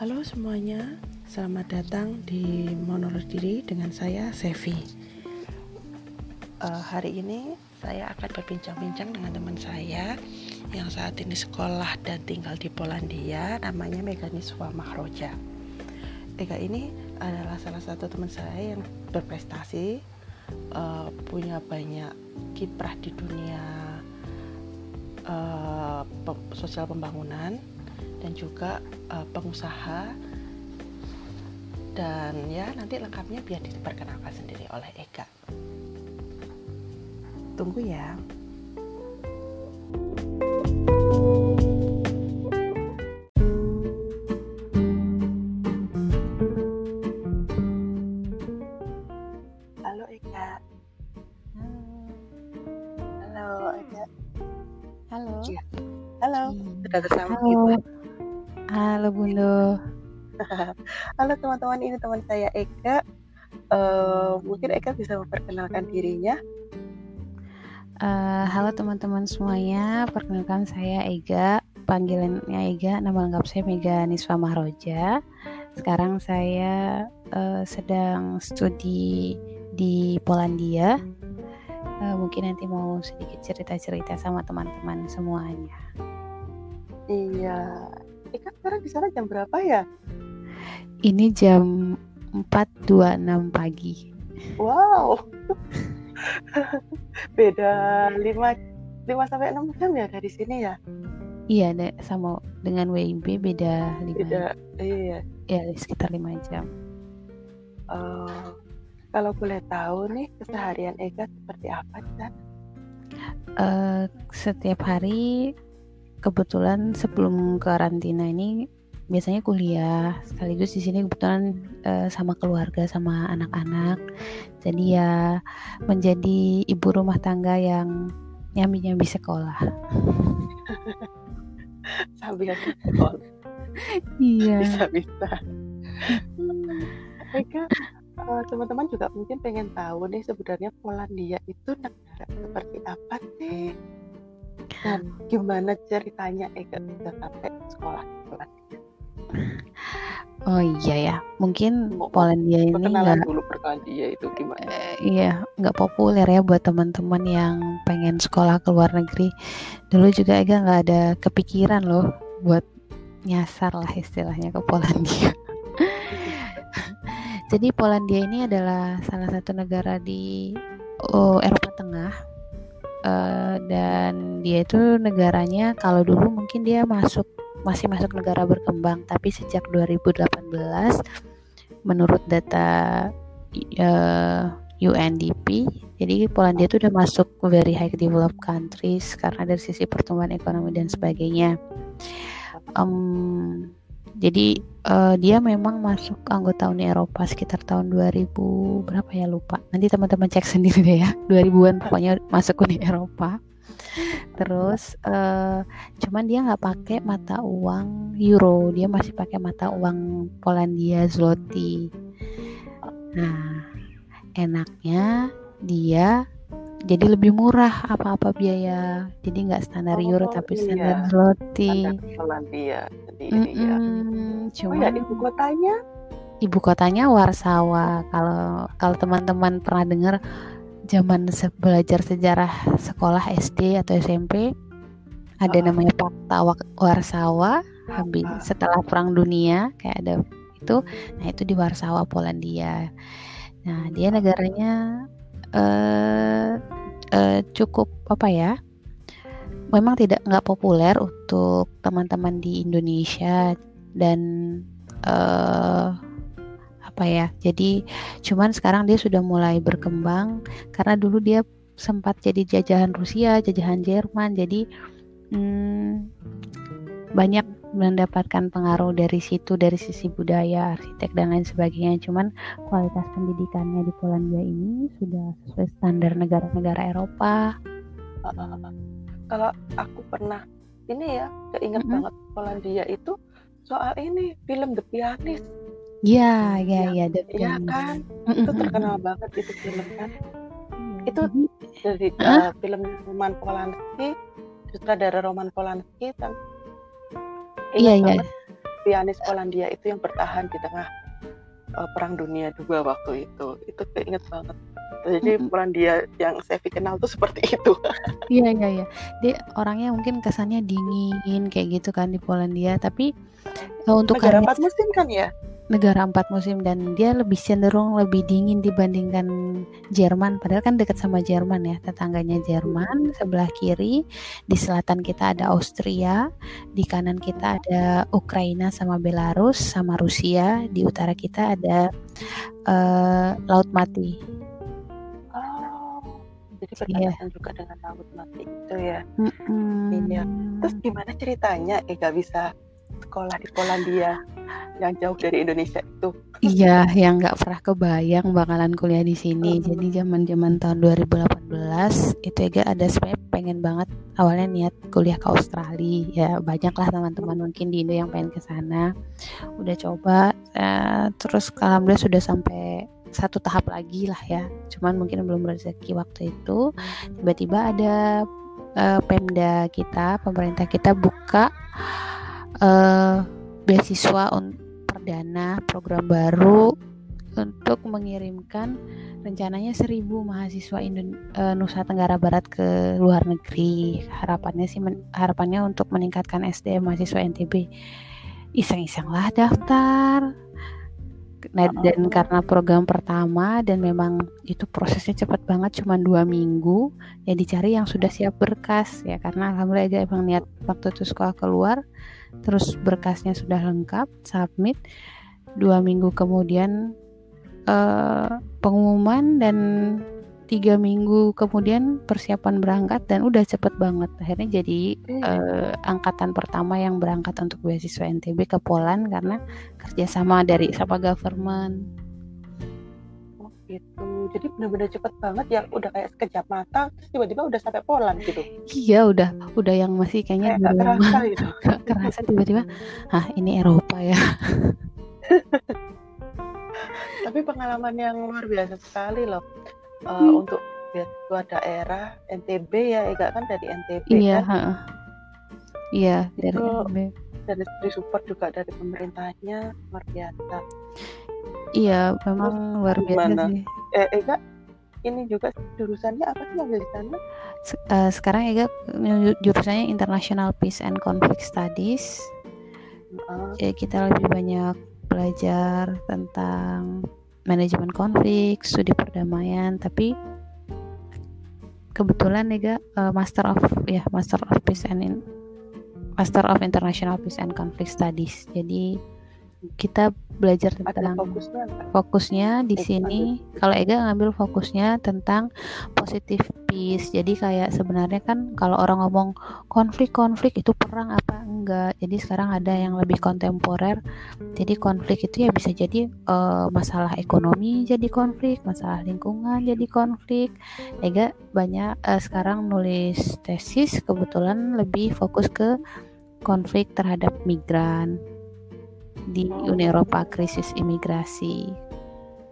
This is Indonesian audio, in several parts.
Halo semuanya, selamat datang di Monolog Diri dengan saya Sevi. Uh, hari ini saya akan berbincang-bincang dengan teman saya yang saat ini sekolah dan tinggal di Polandia, namanya Meganiswa Mahroja. Ega ini adalah salah satu teman saya yang berprestasi, uh, punya banyak kiprah di dunia uh, sosial pembangunan dan juga uh, pengusaha dan ya nanti lengkapnya biar diperkenalkan sendiri oleh Eka. Tunggu ya. Ini teman saya Eka. Uh, mungkin Eka bisa memperkenalkan dirinya. Uh, halo teman-teman semuanya, perkenalkan saya Ega. Panggilannya Ega, nama lengkap saya Mega Niswa Mahroja. Sekarang saya uh, sedang studi di Polandia. Uh, mungkin nanti mau sedikit cerita-cerita sama teman-teman semuanya. Iya, Eka sekarang di sana jam berapa ya? Ini jam 4.26 pagi. Wow. Beda 5 5 sampai 6 jam ya dari sini ya? Iya, sama dengan WIB beda 5 Beda, iya. Ya, sekitar 5 jam. Uh, kalau boleh tahu nih keseharian Eka seperti apa sana? Uh, setiap hari kebetulan sebelum karantina ini biasanya kuliah sekaligus di sini kebetulan uh, sama keluarga sama anak-anak. Jadi ya menjadi ibu rumah tangga yang nyambi nyambi sekolah. Sambil sekolah. Iya. Bisa bisa. Eka uh, teman-teman juga mungkin pengen tahu nih sebenarnya Polandia itu negara seperti apa sih? Dan gimana ceritanya Eka bisa sampai sekolah di Polandia? Oh iya ya, mungkin Mau Polandia ini nggak, dulu Polandia itu gimana? eh, iya nggak populer ya buat teman-teman yang pengen sekolah ke luar negeri. Dulu juga Ega nggak ada kepikiran loh buat nyasar lah istilahnya ke Polandia. Jadi Polandia ini adalah salah satu negara di oh, Eropa Tengah Eh, dan dia itu negaranya kalau dulu mungkin dia masuk masih masuk negara berkembang tapi sejak 2018 menurut data uh, UNDP jadi Polandia itu udah masuk very high developed countries karena dari sisi pertumbuhan ekonomi dan sebagainya um, jadi uh, dia memang masuk anggota Uni Eropa sekitar tahun 2000 berapa ya lupa. Nanti teman-teman cek sendiri deh ya. 2000-an pokoknya masuk Uni Eropa. Terus uh, cuman dia nggak pakai mata uang euro, dia masih pakai mata uang Polandia zloty. Nah, enaknya dia jadi lebih murah apa-apa biaya. Jadi nggak standar Oh, euro tapi iya. standar zloty. Standar Polandia ya. Oh ya cuman ibu kotanya? ibu kotanya Warsawa. Kalau kalau teman-teman pernah dengar zaman se- belajar sejarah sekolah SD atau SMP ada Ah. namanya Pakta Wa- Warsawa habis Ah. setelah Perang Dunia kayak ada itu. Nah, itu di Warsawa Polandia. Nah, dia negaranya eh eh, cukup apa ya? Memang tidak nggak populer untuk teman-teman di Indonesia dan eh apa ya? Jadi cuman sekarang dia sudah mulai berkembang karena dulu dia sempat jadi jajahan Rusia, jajahan Jerman. Jadi hmm, banyak mendapatkan pengaruh dari situ dari sisi budaya, arsitek dan lain sebagainya. Cuman kualitas pendidikannya di Polandia ini sudah sesuai standar negara-negara Eropa. Uh, kalau aku pernah ini ya keinget Mm-mm. banget Polandia itu soal ini film The Pianist Ya, ya, Ya, ya, The ya Pianist. kan itu terkenal banget itu film kan? Itu Jadi, dari Hah? uh, film Roman Polanski sutradara Roman Polanski kan Iya, iya. pianis Polandia itu yang bertahan di tengah uh, perang dunia dua waktu itu. Itu keinget banget. Jadi mm -hmm. Polandia yang saya kenal tuh seperti itu. Iya iya iya. Dia orangnya mungkin kesannya dingin kayak gitu kan di Polandia tapi uh, untuk negara empat musim kan ya negara empat musim dan dia lebih cenderung lebih dingin dibandingkan Jerman padahal kan dekat sama Jerman ya tetangganya Jerman sebelah kiri di selatan kita ada Austria di kanan kita ada Ukraina sama Belarus sama Rusia di utara kita ada uh, Laut Mati oh jadi iya. berbatasan yeah. juga dengan Laut Mati itu ya mm -hmm. iya terus gimana ceritanya eh gak bisa sekolah di Polandia yang jauh dari Indonesia itu. Iya, yang nggak pernah kebayang bakalan kuliah di sini. Hmm. Jadi zaman-zaman tahun 2018 itu juga ada sebenarnya pengen banget awalnya niat kuliah ke Australia. Ya banyak lah teman-teman mungkin di Indo yang pengen ke sana. Udah coba, uh, terus alhamdulillah sudah sampai satu tahap lagi lah ya. Cuman mungkin belum rezeki waktu itu. Tiba-tiba ada uh, Pemda kita, pemerintah kita buka uh, beasiswa perdana program baru untuk mengirimkan rencananya seribu mahasiswa Indon uh, Nusa Tenggara Barat ke luar negeri. Harapannya sih harapannya untuk meningkatkan SDM mahasiswa NTB. Iseng-iseng lah daftar. Nah, dan karena program pertama dan memang itu prosesnya cepat banget cuma dua minggu ya dicari yang sudah siap berkas ya. Karena alhamdulillah emang niat waktu itu sekolah keluar terus berkasnya sudah lengkap submit. Dua minggu kemudian uh, pengumuman dan tiga minggu kemudian persiapan berangkat dan udah cepet banget. Akhirnya jadi uh, angkatan pertama yang berangkat untuk beasiswa NTB ke Poland karena kerjasama dari sama government. Oh gitu. Jadi benar-benar cepet banget ya udah kayak sekejap mata terus tiba-tiba udah sampai Poland gitu? Iya udah udah yang masih kayaknya kayak belum kerasa gitu. Kerasa tiba-tiba ah ini Eropa ya. Tapi pengalaman yang luar biasa sekali loh uh, hmm. untuk beasiswa daerah NTB ya Ega kan dari NTB iya, kan iya dari itu NTB. dari support juga dari pemerintahnya luar biasa iya memang Terus, luar biasa gimana? sih eh, Ega ini juga jurusannya apa sih yang di sana uh, sekarang Ega jurusannya International Peace and Conflict Studies uh. jadi kita lebih banyak belajar tentang manajemen konflik, studi perdamaian, tapi kebetulan nih uh, Master of ya Master of Peace and in, Master of International Peace and Conflict Studies. Jadi kita belajar tentang fokusnya, fokusnya di sini. kalau Ega ngambil fokusnya tentang positif peace. Jadi kayak sebenarnya kan kalau orang ngomong konflik-konflik itu perang apa enggak? Jadi sekarang ada yang lebih kontemporer. Jadi konflik itu ya bisa jadi uh, masalah ekonomi jadi konflik masalah lingkungan jadi konflik. Ega banyak uh, sekarang nulis tesis kebetulan lebih fokus ke konflik terhadap migran di Uni Eropa krisis imigrasi.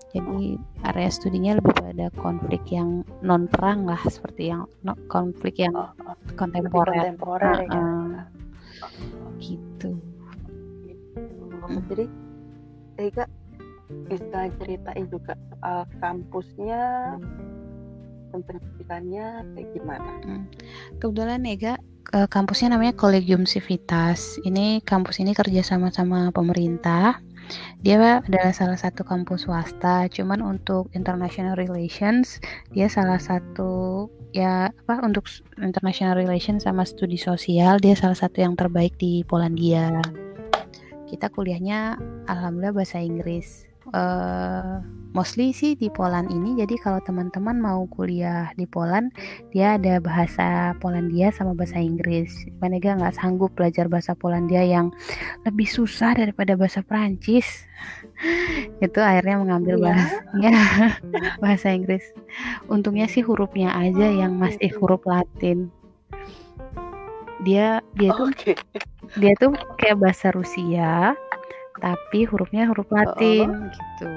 Jadi area studinya lebih pada konflik yang non perang lah seperti yang no, konflik yang oh, oh. kontemporer. kontemporer uh, uh, gitu. Hmm. Jadi Ega bisa ceritain juga soal kampusnya dan pendidikannya kayak gimana? Hmm. Kebetulan Ega kampusnya namanya Collegium Civitas. Ini kampus ini kerja sama sama pemerintah. Dia adalah salah satu kampus swasta. Cuman untuk international relations dia salah satu ya apa untuk international relations sama studi sosial dia salah satu yang terbaik di Polandia. Kita kuliahnya alhamdulillah bahasa Inggris uh, mostly sih di Poland ini. Jadi kalau teman-teman mau kuliah di Poland dia ada bahasa Polandia sama bahasa Inggris. Manega nggak sanggup belajar bahasa Polandia yang lebih susah daripada bahasa Prancis itu akhirnya mengambil iya. bahasa ya, bahasa Inggris. Untungnya sih hurufnya aja yang masih huruf Latin. Dia dia tuh okay. dia tuh kayak bahasa Rusia tapi hurufnya huruf Latin oh. gitu.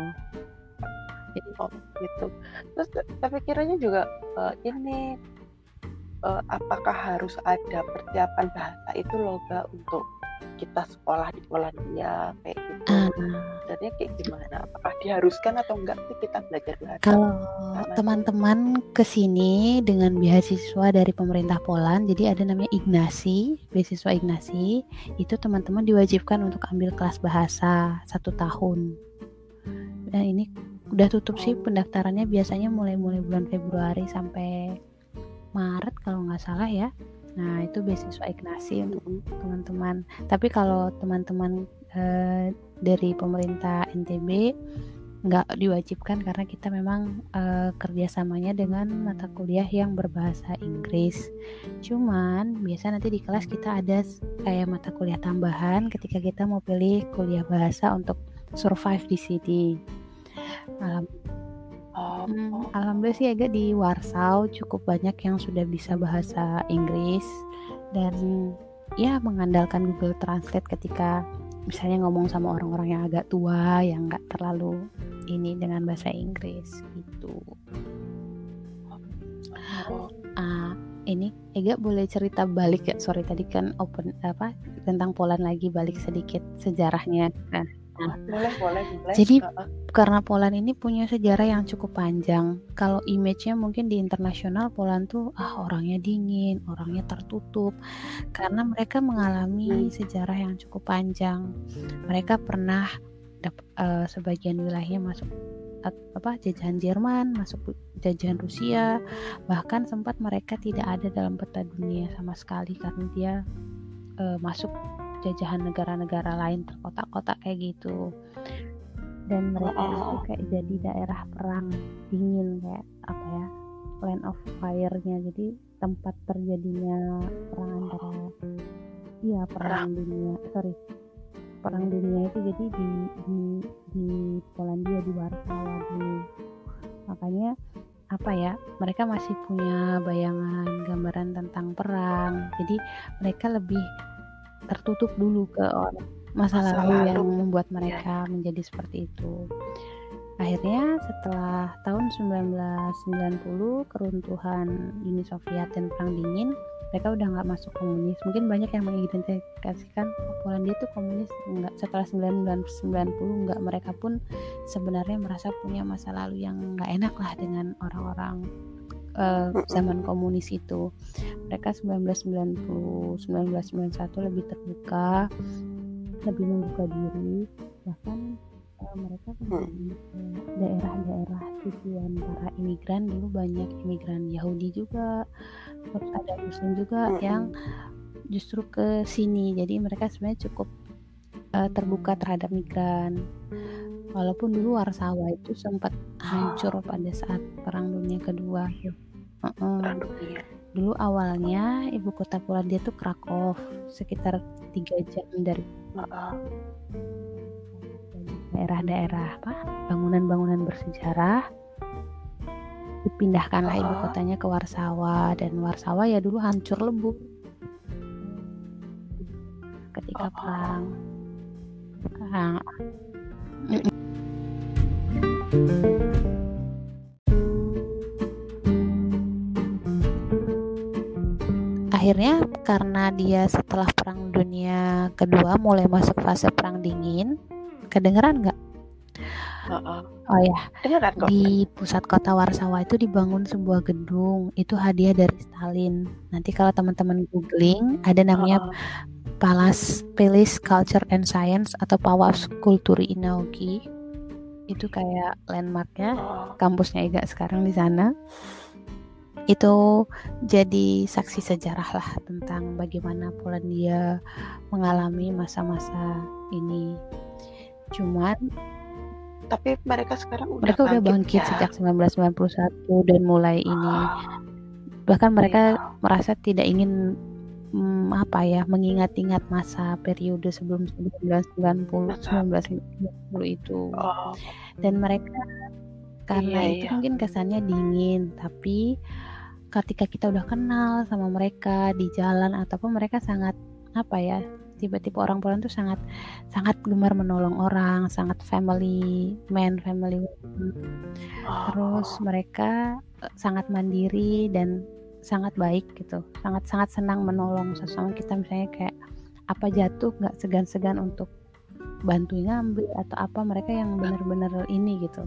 Jadi oh, gitu. Terus tapi kiranya juga uh, ini uh, apakah harus ada persiapan bahasa itu loh gak untuk kita sekolah di Polandia kayak gitu Ah. sebenarnya kayak gimana apakah diharuskan atau enggak sih kita belajar bahasa Kalau teman-teman ke sini dengan beasiswa dari pemerintah Poland, jadi ada namanya Ignasi, beasiswa Ignasi, itu teman-teman diwajibkan untuk ambil kelas bahasa satu tahun. Dan ini udah tutup sih pendaftarannya biasanya mulai-mulai bulan Februari sampai Maret kalau nggak salah ya. Nah itu beasiswa Ignasi untuk Mm-mm. teman-teman. Tapi kalau teman-teman eh, dari pemerintah NTB nggak diwajibkan karena kita memang eh, kerjasamanya dengan mata kuliah yang berbahasa Inggris. Cuman biasa nanti di kelas kita ada kayak mata kuliah tambahan ketika kita mau pilih kuliah bahasa untuk survive di sini. Alham- Oh, Hmm, Alhamdulillah sih agak di Warsaw cukup banyak yang sudah bisa bahasa Inggris dan ya mengandalkan Google Translate ketika misalnya ngomong sama orang-orang yang agak tua yang nggak terlalu ini dengan bahasa Inggris gitu. oh. Ah, ini Ega boleh cerita balik ya? Sorry tadi kan open apa tentang Poland lagi balik sedikit sejarahnya. Nah, boleh boleh boleh Jadi- karena Poland ini punya sejarah yang cukup panjang. Kalau image-nya mungkin di internasional Poland tuh ah orangnya dingin, orangnya tertutup. Karena mereka mengalami sejarah yang cukup panjang. Mereka pernah eh, sebagian wilayahnya masuk apa jajahan Jerman, masuk jajahan Rusia, bahkan sempat mereka tidak ada dalam peta dunia sama sekali karena dia eh, masuk jajahan negara-negara lain terkotak-kotak kayak gitu. Dan mereka Oh, oh, itu oh. kayak jadi daerah perang dingin kayak apa ya land of fire-nya. Jadi tempat terjadinya perang antara iya perang dunia sorry perang dunia itu jadi di di di Polandia di Warsawa dulu makanya apa ya mereka masih punya bayangan gambaran tentang perang. Jadi mereka lebih tertutup dulu ke orang masa, Masa lalu lalu. yang membuat mereka menjadi seperti itu. Akhirnya setelah tahun 1990 keruntuhan Uni Soviet dan perang dingin mereka udah nggak masuk komunis. Mungkin banyak yang mengidentifikasikan oh, Polandia itu komunis. Nggak setelah 1990 nggak mereka pun sebenarnya merasa punya masa lalu yang nggak enak lah dengan orang-orang eh, zaman komunis itu. Mereka 1990 1991 lebih terbuka lebih membuka diri. Bahkan eh, mereka kembali ke daerah-daerah tujuan para imigran. Dulu banyak imigran Yahudi juga terus ada Muslim juga yang justru ke sini. Jadi mereka sebenarnya cukup eh, terbuka terhadap migran walaupun dulu Warsawa itu sempat hancur pada saat perang dunia kedua. Perang dunia. Dulu awalnya ibu kota Polandia itu Krakow sekitar tiga jam dari daerah-daerah apa bangunan-bangunan bersejarah. Dipindahkanlah ibu Ah. kotanya ke Warsawa dan Warsawa ya dulu hancur lebur ketika Ah. perang Akhirnya karena dia setelah perang dunia kedua mulai masuk fase perang dingin kedengeran nggak Heeh. oh ya di pusat kota Warsawa itu dibangun sebuah gedung. Itu hadiah dari Stalin. Nanti kalau teman-teman googling ada namanya Heeh. Palace Palace Culture and Science atau Pałac Kultury Inaugi itu kayak landmarknya Oh. kampusnya Iga sekarang di sana. Itu jadi saksi sejarah lah tentang bagaimana Polandia mengalami masa-masa ini. Cuman tapi mereka sekarang udah mereka udah bangkit ya. sejak 1991 dan mulai ini Ah, bahkan mereka iya. merasa tidak ingin mm, apa ya mengingat-ingat masa periode sebelum 1990 1990 itu Oh, dan mereka karena Iya, itu iya. mungkin kesannya dingin tapi ketika kita udah kenal sama mereka di jalan ataupun mereka sangat apa ya tiba-tiba orang Poland tuh sangat sangat gemar menolong orang sangat family man family woman. oh. terus mereka eh, sangat mandiri dan sangat baik gitu sangat sangat senang menolong sesama kita misalnya kayak apa jatuh nggak segan-segan untuk bantu ngambil atau apa mereka yang benar-benar ini gitu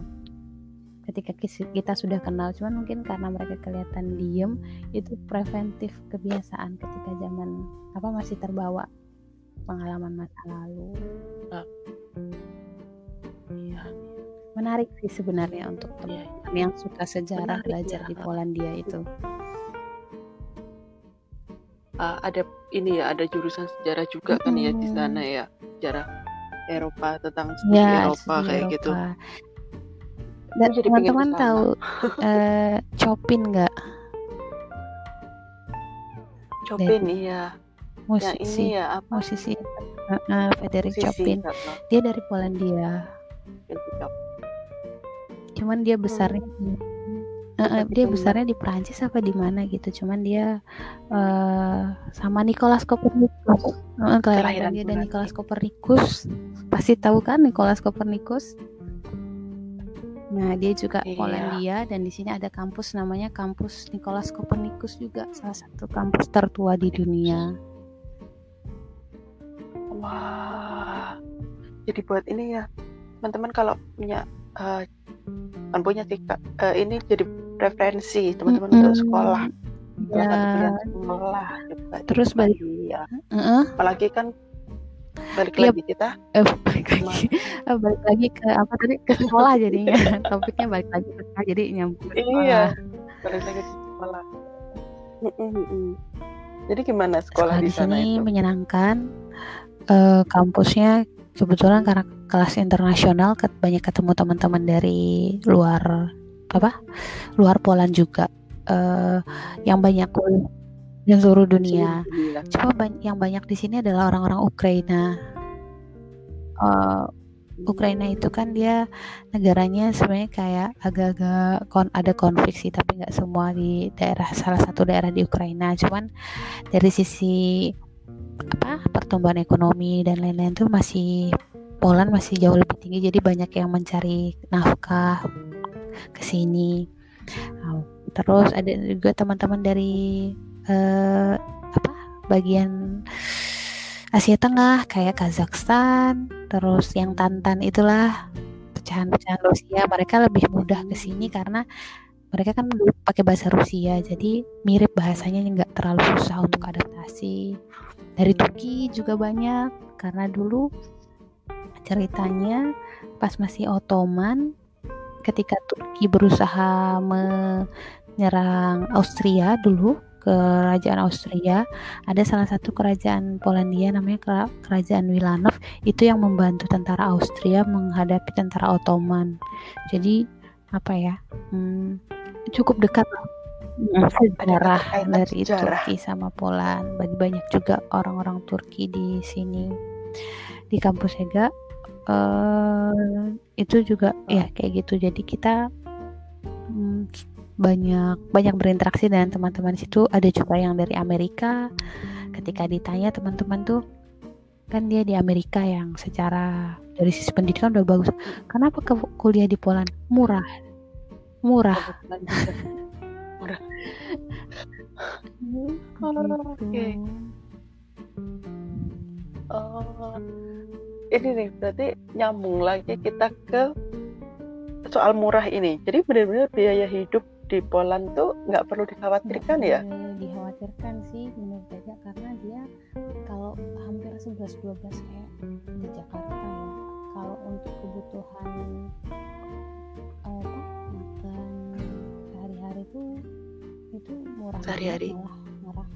ketika kita sudah kenal cuman mungkin karena mereka kelihatan diem itu preventif kebiasaan ketika zaman apa masih terbawa pengalaman masa lalu iya menarik sih sebenarnya untuk teman iya. yang suka sejarah menarik, belajar ya. di Polandia itu uh, ada ini ya ada jurusan sejarah juga hmm. kan ya di sana ya sejarah Eropa tentang studi ya, Eropa kayak Eropa. gitu dan teman-teman tahu uh, Chopin nggak? Chopin iya. Musisi. Yang ini ya apa? Musisi. Uh, uh, Frederick Chopin. Dia dari Polandia. Cuman dia besarnya hmm. uh, uh, dia besarnya di Prancis apa di mana gitu. Cuman dia uh, sama Nicolas Copernicus. Uh, kelahiran dia dan Nicolas Copernicus. Pasti tahu kan Nicolas Copernicus? Nah, dia juga iya. Polandia dan di sini ada kampus namanya kampus Nicholas Copernicus juga salah satu kampus tertua di dunia. Wah. Jadi buat ini ya, teman-teman kalau punya uh, kan punya sih uh, ini jadi referensi teman-teman mm -hmm. untuk sekolah. Ya. sekolah juga. Terus balik ya. Uh -uh. Apalagi kan balik ya, lagi kita eh, balik lagi eh, balik lagi ke apa tadi ke sekolah jadinya topiknya balik lagi ke sekolah jadi nyambung iya balik lagi ke sekolah jadi gimana sekolah, sekolah di, sana sini itu? menyenangkan uh, kampusnya kebetulan karena kelas internasional banyak ketemu teman-teman dari luar apa luar Poland juga uh, yang banyak dan seluruh dunia. Cuma ba- yang banyak di sini adalah orang-orang Ukraina. Uh, Ukraina itu kan dia negaranya sebenarnya kayak agak-agak kon ada konflik sih tapi nggak semua di daerah salah satu daerah di Ukraina cuman dari sisi apa pertumbuhan ekonomi dan lain-lain tuh masih Poland masih jauh lebih tinggi jadi banyak yang mencari nafkah ke sini terus ada juga teman-teman dari uh, apa bagian Asia Tengah kayak Kazakhstan, terus yang Tantan itulah pecahan-pecahan Rusia. Mereka lebih mudah ke sini karena mereka kan pakai bahasa Rusia, jadi mirip bahasanya nggak terlalu susah untuk adaptasi. Dari Turki juga banyak karena dulu ceritanya pas masih Ottoman ketika Turki berusaha menyerang Austria dulu kerajaan Austria ada salah satu kerajaan Polandia namanya kerajaan Wilanov itu yang membantu tentara Austria menghadapi tentara Ottoman. Jadi apa ya hmm, cukup dekat sejarah dari sejarah. Turki sama Poland. Bagi banyak juga orang-orang Turki di sini. Di kampus Ega uh, itu juga ya kayak gitu. Jadi kita hmm, banyak banyak berinteraksi dengan teman-teman situ. Ada juga yang dari Amerika. Ketika ditanya teman-teman tuh kan dia di Amerika yang secara dari sisi pendidikan udah bagus. Kenapa ke kuliah di Poland? Murah. Murah murah oh, okay. oh ini nih berarti nyambung lagi kita ke soal murah ini jadi benar-benar biaya hidup di Poland tuh nggak perlu dikhawatirkan gak ya? Dikhawatirkan sih menurut saya karena dia kalau hampir 11-12 kayak di Jakarta ya. Kalau untuk kebutuhan apa makan sehari-hari tuh itu murah sehari-hari murah.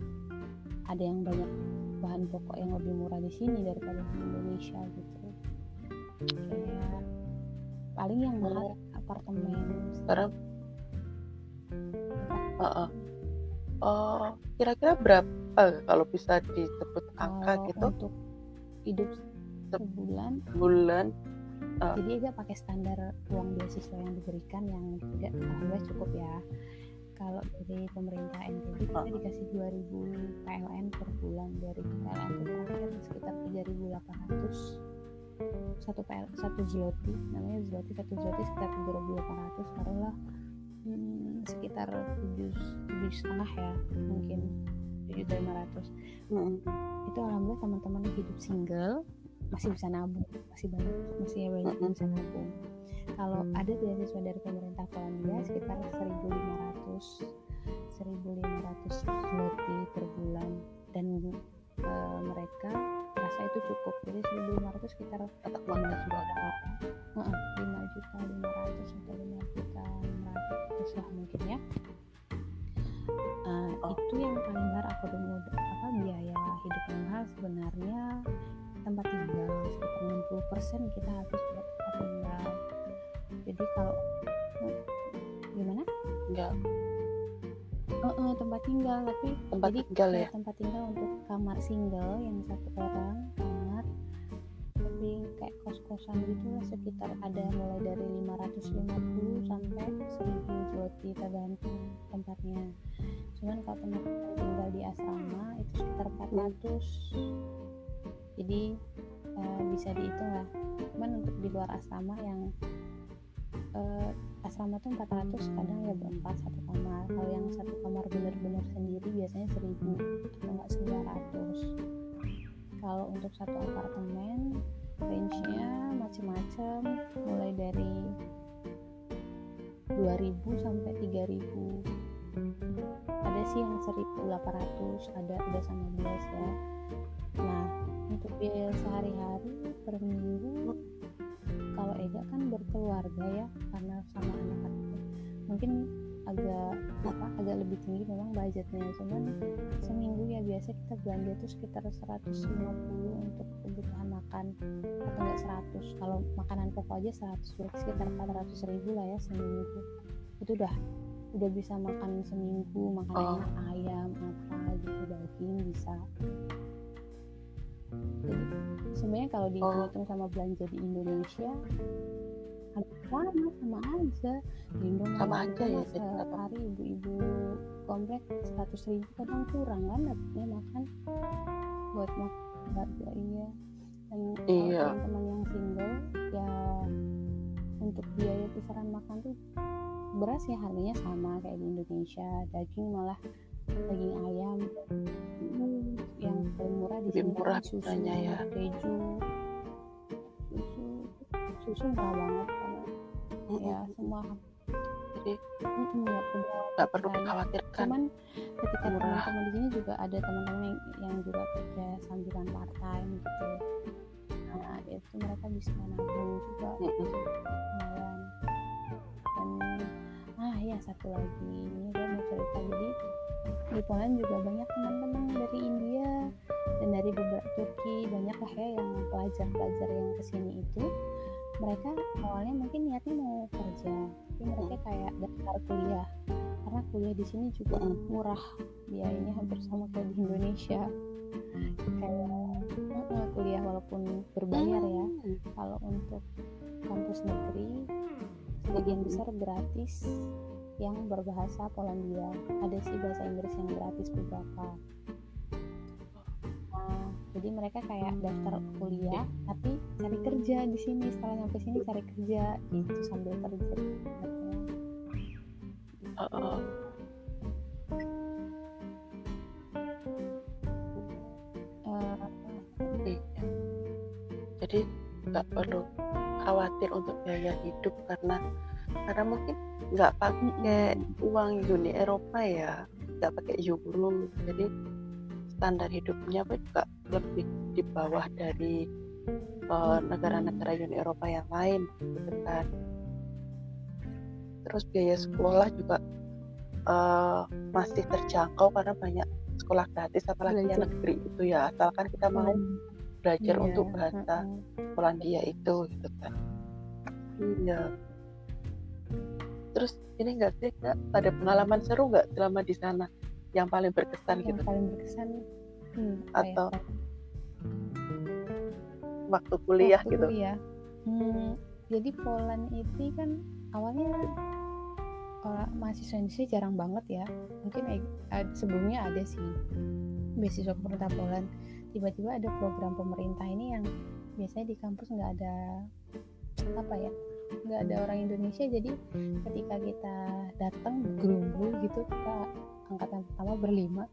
Ada yang banyak bahan pokok yang lebih murah di sini daripada di Indonesia gitu. Kayak paling yang mahal apartemen. Sekarang uh, uh. Oh, kira-kira berapa kalau bisa disebut angka oh, gitu? Untuk hidup sebulan. Bulan. Uh. Jadi agak pakai standar uang beasiswa yang diberikan yang tidak alhamdulillah cukup ya. Kalau dari pemerintah NTB kita uh. dikasih 2000 PLN per bulan dari PLN terakhir sekitar 3800 satu PL satu zloty namanya zloty satu zloty sekitar 3800 taruhlah hmm, sekitar tujuh tujuh setengah ya mungkin juta lima ratus. Itu alhamdulillah teman-teman hidup single masih bisa nabung masih banyak masih banyak yang bisa nabung. Kalau ada beasiswa dari pemerintah Polandia sekitar 1.500 1.500 zloty per bulan. Dan e, mereka rasa itu cukup. Jadi 1.500 sekitar tetap 5 juta. uh, 5 juta 500 atau 5 juta 600 lah mungkin ya. Uh, itu yang paling mahal aku apa biaya hidup yang mahal sebenarnya 20% kita habis buat abendal jadi kalau eh, gimana? Enggak. Uh, uh, tempat tinggal tapi tempat jadi tinggal ya? tempat tinggal untuk kamar single yang satu orang kamar tapi kayak kos-kosan gitu lah sekitar ada mulai dari 550 sampai 1000 zloty tergantung tempatnya. Cuman kalau tempat tinggal di asrama itu sekitar 400 jadi uh, bisa dihitung lah. Cuman untuk di luar asrama yang uh, asrama tuh 400 kadang ya berempat satu kamar. Kalau yang satu kamar bener-bener sendiri biasanya 1000 atau enggak 900 kalau untuk satu apartemen range-nya macam-macam mulai dari 2000 sampai 3000 ada sih yang 1800 ada udah sama bias ya. Nah untuk biaya sehari-hari per minggu kalau Ega kan berkeluarga ya karena sama anak-anak mungkin agak apa agak lebih tinggi memang budgetnya. Cuman seminggu ya biasa kita belanja tuh sekitar 150 untuk kebutuhan makan. Atau enggak 100 kalau makanan pokok aja 100 sekitar 400 ribu lah ya seminggu. Itu udah udah bisa makan seminggu makan oh. ayam apa gitu daging bisa. Jadi sebenarnya kalau dihitung sama belanja di Indonesia sama sama aja. Di sama aja ya setiap hari ibu-ibu komplek seratus ribu kadang kurang kan dapetnya makan. Buat makan keluarga iya. Dan iya. teman-teman yang single ya untuk biaya kisaran makan tuh beras ya harganya sama kayak di Indonesia. Daging malah daging ayam. Yang paling murah di sini murah susu ya. keju. Susu susu murah banget karena mm -hmm. ya semua. Jadi nggak perlu nggak perlu dikhawatirkan. Cuman ketika teman-teman di sini juga ada teman-teman yang, yang juga kerja sambilan part time gitu. Nah itu mereka bisa nabung juga mm -hmm. dan ah ya satu lagi. Ini gue mau cerita. Jadi di Poland juga banyak teman-teman dari India dan dari beberapa Turki. Banyak lah ya yang pelajar-pelajar yang ke sini itu. Mereka awalnya mungkin niatnya mau kerja. Tapi mereka kayak daftar kuliah. Karena kuliah di sini juga murah. Biayanya hampir sama kayak di Indonesia. Kayak kuliah walaupun berbayar ya. Kalau untuk kampus negeri sebagian besar gratis yang berbahasa Polandia. Ada sih bahasa Inggris yang gratis beberapa. Nah jadi mereka kayak daftar kuliah tapi cari kerja di sini. Setelah sampai sini cari kerja. Itu sambil kerja. -uh. jadi nggak perlu khawatir untuk biaya hidup karena karena mungkin nggak pakai uang Uni Eropa ya nggak pakai euro. Jadi standar hidupnya pun juga lebih di bawah dari eh, negara-negara uh, Uni Eropa yang lain gitu kan. Terus biaya sekolah juga uh, masih terjangkau karena banyak sekolah gratis apalagi yang negeri itu ya. Asalkan kita mau belajar yeah. untuk bahasa Polandia itu gitu kan. Iya terus ini enggak sih enggak ada pengalaman seru nggak selama di sana yang paling berkesan yang gitu? paling berkesan? Hmm, atau ya? waktu kuliah waktu gitu? kuliah. Hmm, jadi Poland itu kan awalnya orang mahasiswa Indonesia jarang banget ya. Mungkin sebelumnya ada sih beasiswa pemerintah Poland. Tiba-tiba ada program pemerintah ini yang biasanya di kampus nggak ada apa ya nggak ada orang Indonesia jadi ketika kita datang bergerumbul gitu kita angkatan pertama berlima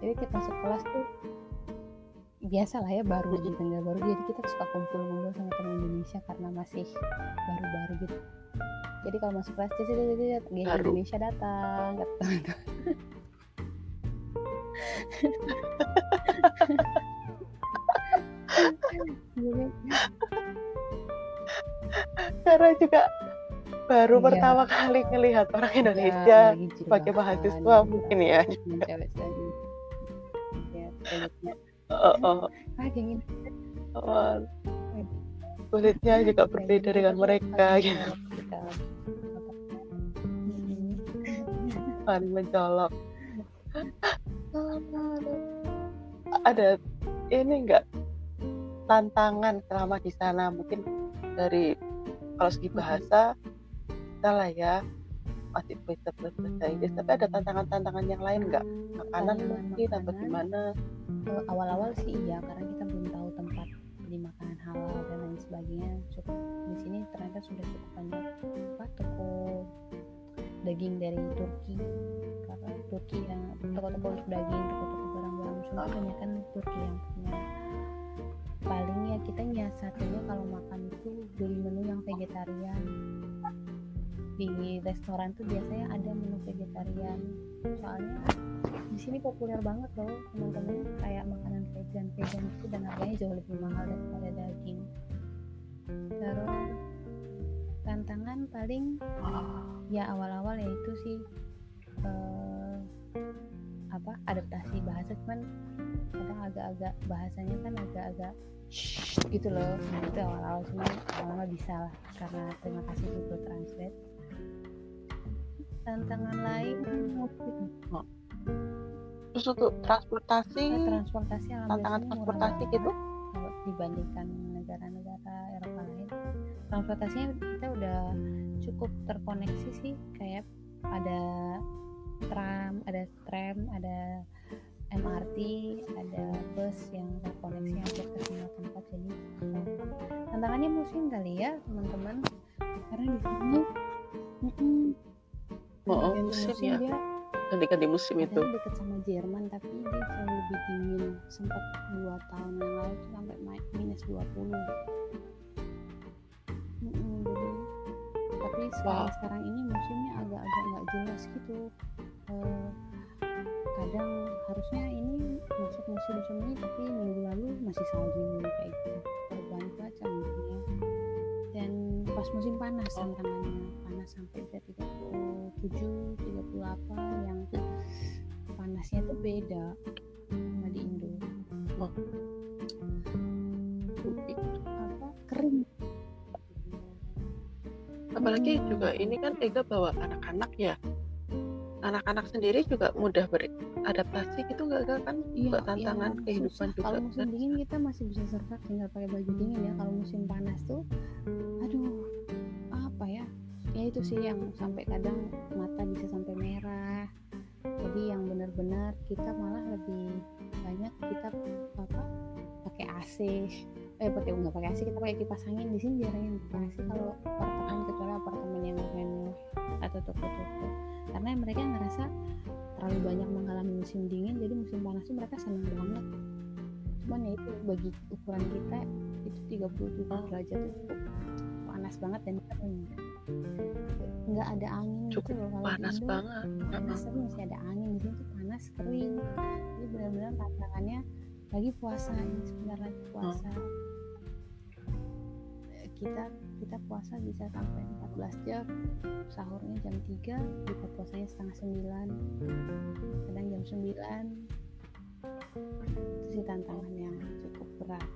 jadi kita masuk kelas tuh biasa lah ya baru di tengah baru jadi kita suka kumpul-kumpul sama teman Indonesia karena masih baru-baru gitu jadi kalau masuk kelas jadi jadi geng Baru. Indonesia datang teman-teman. Karena juga baru Iya. pertama kali ngelihat orang ya, Indonesia lagi sebagai mahasiswa mungkin ya. Cewek-cewek. Ya, kulitnya. oh, oh, ah oh. kulitnya juga berbeda dengan mereka gitu. paling mencolok. Ada ini enggak tantangan selama di sana. Mungkin dari kalau segi bahasa kita lah ya masih bisa berbahasa Inggris. Tapi ada tantangan-tantangan yang lain enggak makanan Tantangan mungkin atau makanan. gimana? Eh, awal-awal sih iya karena kita belum tahu tempat beli makanan halal dan lain sebagainya. Cukup di sini ternyata sudah cukup banyak. Apa toko daging dari Turki. Karena Turki yang toko-toko untuk daging toko-toko barang-barang banyak kan Turki yang punya paling ya kita nyiasatinnya kalau makan itu beli menu yang vegetarian. Di restoran tuh biasanya ada menu vegetarian. Soalnya di sini populer banget loh teman-teman. Kayak makanan vegan vegan itu dan harganya jauh lebih mahal daripada daging. Terus tantangan paling ya awal-awal ya itu sih eh, apa adaptasi bahasa. Cuman kadang agak-agak bahasanya kan agak-agak gitu loh. Itu awal-awal cuman lama-lama bisa lah karena terima kasih Google Translate tantangan lain mungkin terus untuk transportasi? Nah, transportasi tantangan murah transportasi gitu? Kalau dibandingkan negara-negara Eropa lain. Transportasinya kita udah cukup terkoneksi sih kayak ada tram ada tram ada MRT ada bus yang terkoneksi hampir ke semua tempat jadi tantangannya musim kali ya teman-teman. Karena di sini mm-mm, Oh, ganti musim musim ya. dia. Ganti-ganti musim itu. dekat sama Jerman tapi dia jauh lebih dingin. Sempat dua tahun yang lalu tuh sampai mi- minus 20 Mm-mm, jadi tapi sekarang sekarang ini musimnya agak-agak nggak jelas gitu. Eh, kadang harusnya ini masuk musim semi tapi minggu lalu masih salju kayak gitu. Perubahan cuaca mungkin ya. Dan pas musim panas tantangannya. Panas sampai bisa 37 38 yang panasnya tuh beda sama di Indo. Oh. apa? Kering. Apalagi Hmm. juga ini kan Ega bawa anak-anak ya anak-anak sendiri juga mudah beradaptasi gitu nggak Ga? kan Iya, Buat tantangan iya, kehidupan susah. juga Kalau musim kan. dingin kita masih bisa survive tinggal pakai baju dingin ya. Kalau musim panas tuh, aduh, apa ya? Ya itu sih yang sampai kadang mata bisa sampai merah. Jadi yang benar-benar kita malah lebih banyak kita apa pakai AC eh pakai nggak pakai AC kita pakai kipas angin di sini jarang yang pakai AC kalau apartemen kecuali apartemen yang mewah atau toko-toko karena mereka ngerasa terlalu banyak mengalami musim dingin jadi musim panas tuh mereka senang banget. Cuman ya itu bagi ukuran kita itu 37 derajat itu cukup panas banget dan kering nggak ada angin gitu Cukup loh kalau panas Indo banget. Panas tapi masih ada angin di sini tuh panas kering. Jadi benar-benar tantangannya lagi puasa ini sebentar lagi puasa. Eh, kita kita puasa bisa sampai 14 jam sahurnya jam 3 buka puasanya setengah 9 kadang jam 9 itu sih tantangan yang cukup berat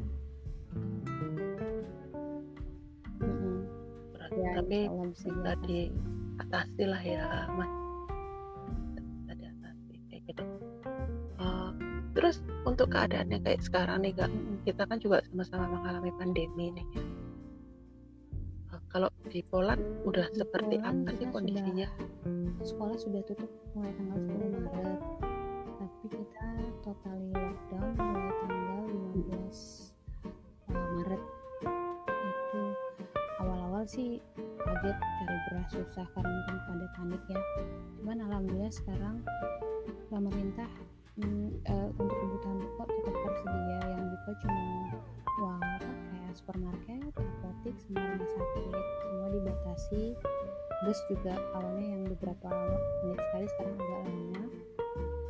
berat. ya tapi bisa diatasi. diatasi lah ya mas bisa diatasi kayak gitu Eh, terus untuk keadaannya kayak sekarang nih kak Mm-mm. kita kan juga sama-sama mengalami pandemi nih ya. Eh, kalau di Poland udah Di seperti Poland apa sih kondisinya? Sekolah sudah tutup mulai tanggal 10 Maret. Tapi kita totally lockdown mulai tanggal 15 uh, Maret. Itu awal-awal sih kaget cari beras susah karena mungkin pada panik ya cuman alhamdulillah sekarang pemerintah mm, uh, untuk kebutuhan pokok tetap tersedia yang buka cuma uang apa kayak supermarket, apotek, semua rumah sakit semua dibatasi. Bus juga awalnya yang beberapa menit sekali sekarang agak lama.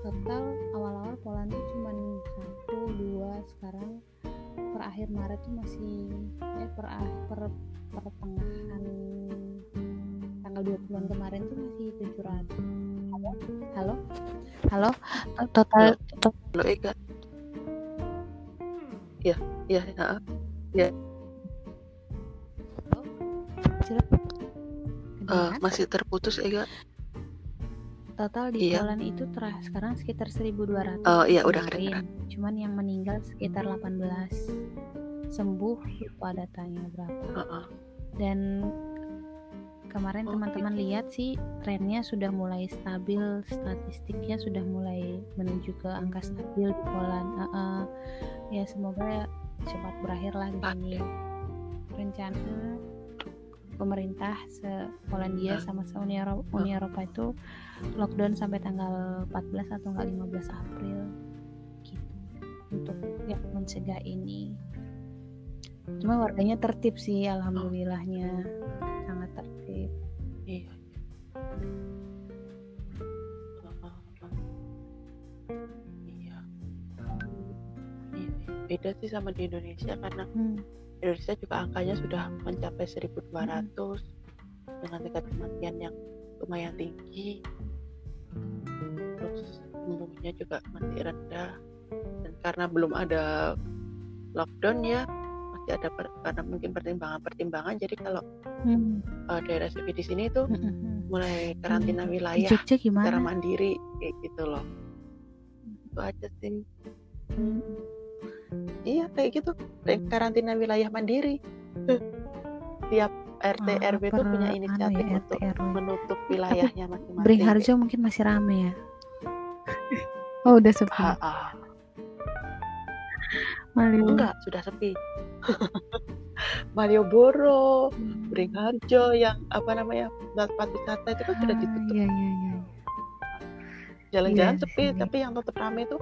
Total awal-awal Poland tuh cuma satu dua sekarang per akhir Maret tuh masih eh per per pertengahan tanggal 20-an kemarin tuh masih 700 halo? Halo? Halo? Total halo? Eka ya ya ya. Ya. Uh, masih terputus Ega total di iya. Poland itu terah sekarang sekitar 1200 oh iya udah keren cuman yang meninggal sekitar 18 sembuh lupa datanya berapa. Uh -uh. dan kemarin oh, teman-teman lihat sih trennya sudah mulai stabil statistiknya sudah mulai menuju ke angka stabil di Poland. Uh -uh. ya semoga cepat berakhir lah di sini. Rencana pemerintah se Polandia sama se Uni Eropa, Uni Eropa itu lockdown sampai tanggal 14 atau enggak 15 April. Gitu. Untuk ya mencegah ini. Cuma warganya tertib sih alhamdulillahnya iya iya. Beda sih sama di Indonesia karena hmm. Indonesia juga angkanya sudah mencapai 1200 hmm. dengan tingkat kematian yang lumayan tinggi. Terus umumnya juga masih rendah. Dan karena belum ada lockdown ya ada per, karena mungkin pertimbangan-pertimbangan. Jadi kalau hmm. uh, daerah sepi di sini itu hmm, hmm, hmm. mulai karantina hmm. wilayah secara mandiri kayak gitu loh. Itu aja sih. Hmm. Iya kayak gitu. Karantina wilayah mandiri. Tiap RT oh, RW itu punya anu inisiatif ya, untuk RT, menutup wilayahnya masing-masing. Beringharjo mungkin masih rame ya? Oh udah sepi. Ha -ha. enggak sudah sepi Malioboro, hmm. Beringharjo yang apa namanya tempat wisata itu kan sudah ah, ditutup. Iya, iya, iya. Jalan-jalan iya, sepi, tapi yang tetap ramai itu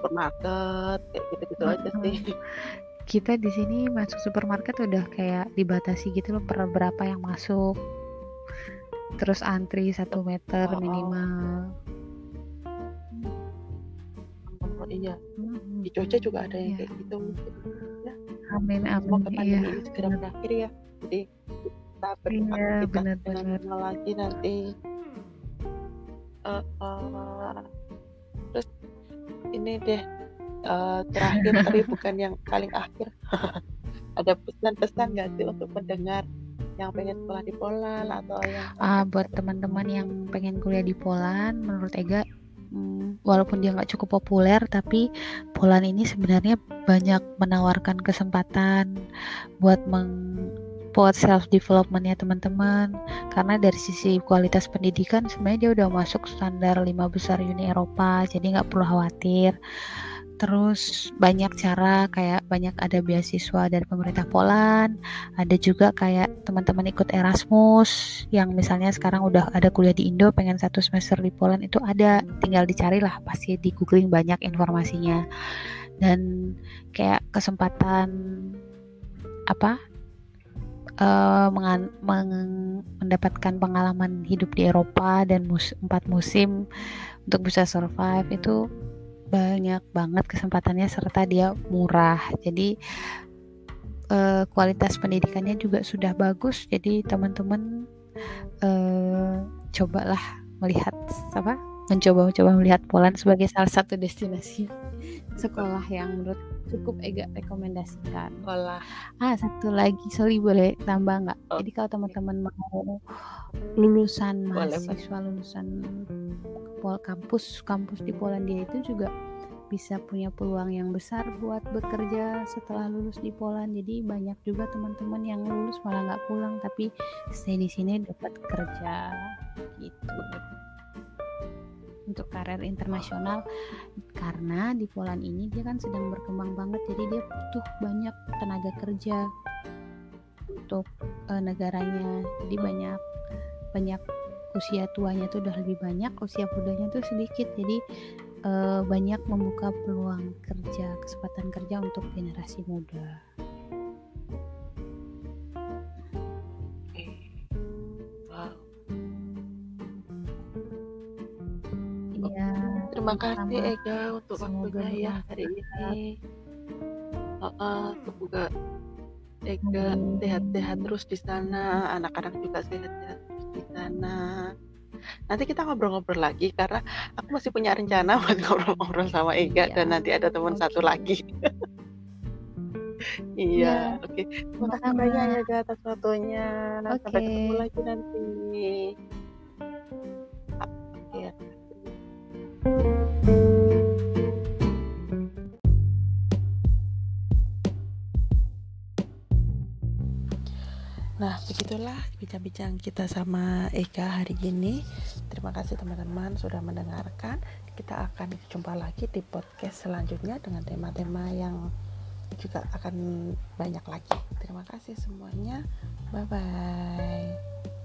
supermarket kayak gitu-gitu aja sih. Kita di sini masuk supermarket udah kayak dibatasi gitu loh per berapa yang masuk. Terus antri satu meter oh, minimal. Oh, iya. Di Jogja juga ada yang iya. kayak gitu amin amin. Semoga pandemi iya. ini segera berakhir ya. Jadi kita beraktivitas iya, dengan lagi nanti. Uh, uh, ini deh uh, terakhir tapi bukan yang paling akhir. Ada pesan-pesan nggak sih untuk pendengar yang pengen sekolah di Poland atau yang ah buat teman-teman yang pengen kuliah di Poland menurut Ega walaupun dia nggak cukup populer tapi Poland ini sebenarnya banyak menawarkan kesempatan buat meng support self development ya teman-teman. Karena dari sisi kualitas pendidikan sebenarnya dia udah masuk standar lima besar Uni Eropa jadi nggak perlu khawatir terus banyak cara kayak banyak ada beasiswa dari pemerintah Poland ada juga kayak teman-teman ikut Erasmus yang misalnya sekarang udah ada kuliah di Indo pengen satu semester di Poland itu ada tinggal dicari lah pasti di googling banyak informasinya. Dan kayak kesempatan apa uh, meng, mendapatkan pengalaman hidup di Eropa dan mus, empat musim untuk bisa survive itu banyak banget kesempatannya serta dia murah jadi uh, kualitas pendidikannya juga sudah bagus jadi teman-teman uh, cobalah melihat apa mencoba mencoba melihat Poland sebagai salah satu destinasi sekolah yang menurut cukup Ega rekomendasikan. Sekolah. Ah satu lagi, sorry boleh tambah nggak? Oh. Jadi kalau teman-teman mau lulusan mahasiswa lulusan pol kampus kampus di Polandia itu juga bisa punya peluang yang besar buat bekerja setelah lulus di Poland. Jadi banyak juga teman-teman yang lulus malah nggak pulang tapi stay di sini dapat kerja gitu. Untuk karir internasional karena di Poland ini dia kan sedang berkembang banget jadi dia butuh banyak tenaga kerja untuk uh, negaranya. Jadi banyak banyak usia tuanya tuh udah lebih banyak usia mudanya tuh sedikit. Jadi uh, banyak membuka peluang kerja kesempatan kerja untuk generasi muda Iya. Terima kasih Ega untuk waktunya ya hari ini. Uh, uh, semoga Ega sehat-sehat terus di sana, anak-anak juga sehat-sehat terus di sana. Nanti kita ngobrol-ngobrol lagi karena aku masih punya rencana buat ngobrol-ngobrol sama Ega iya. dan nanti ada teman okay. satu lagi. iya, oke. Okay. Terima kasih banyak ya Ega atas waktunya. Okay. Sampai ketemu lagi nanti. Begitulah bincang-bincang kita sama Eka hari ini. Terima kasih teman-teman sudah mendengarkan. Kita akan jumpa lagi di podcast selanjutnya dengan tema-tema yang juga akan banyak lagi. Terima kasih semuanya. Bye bye.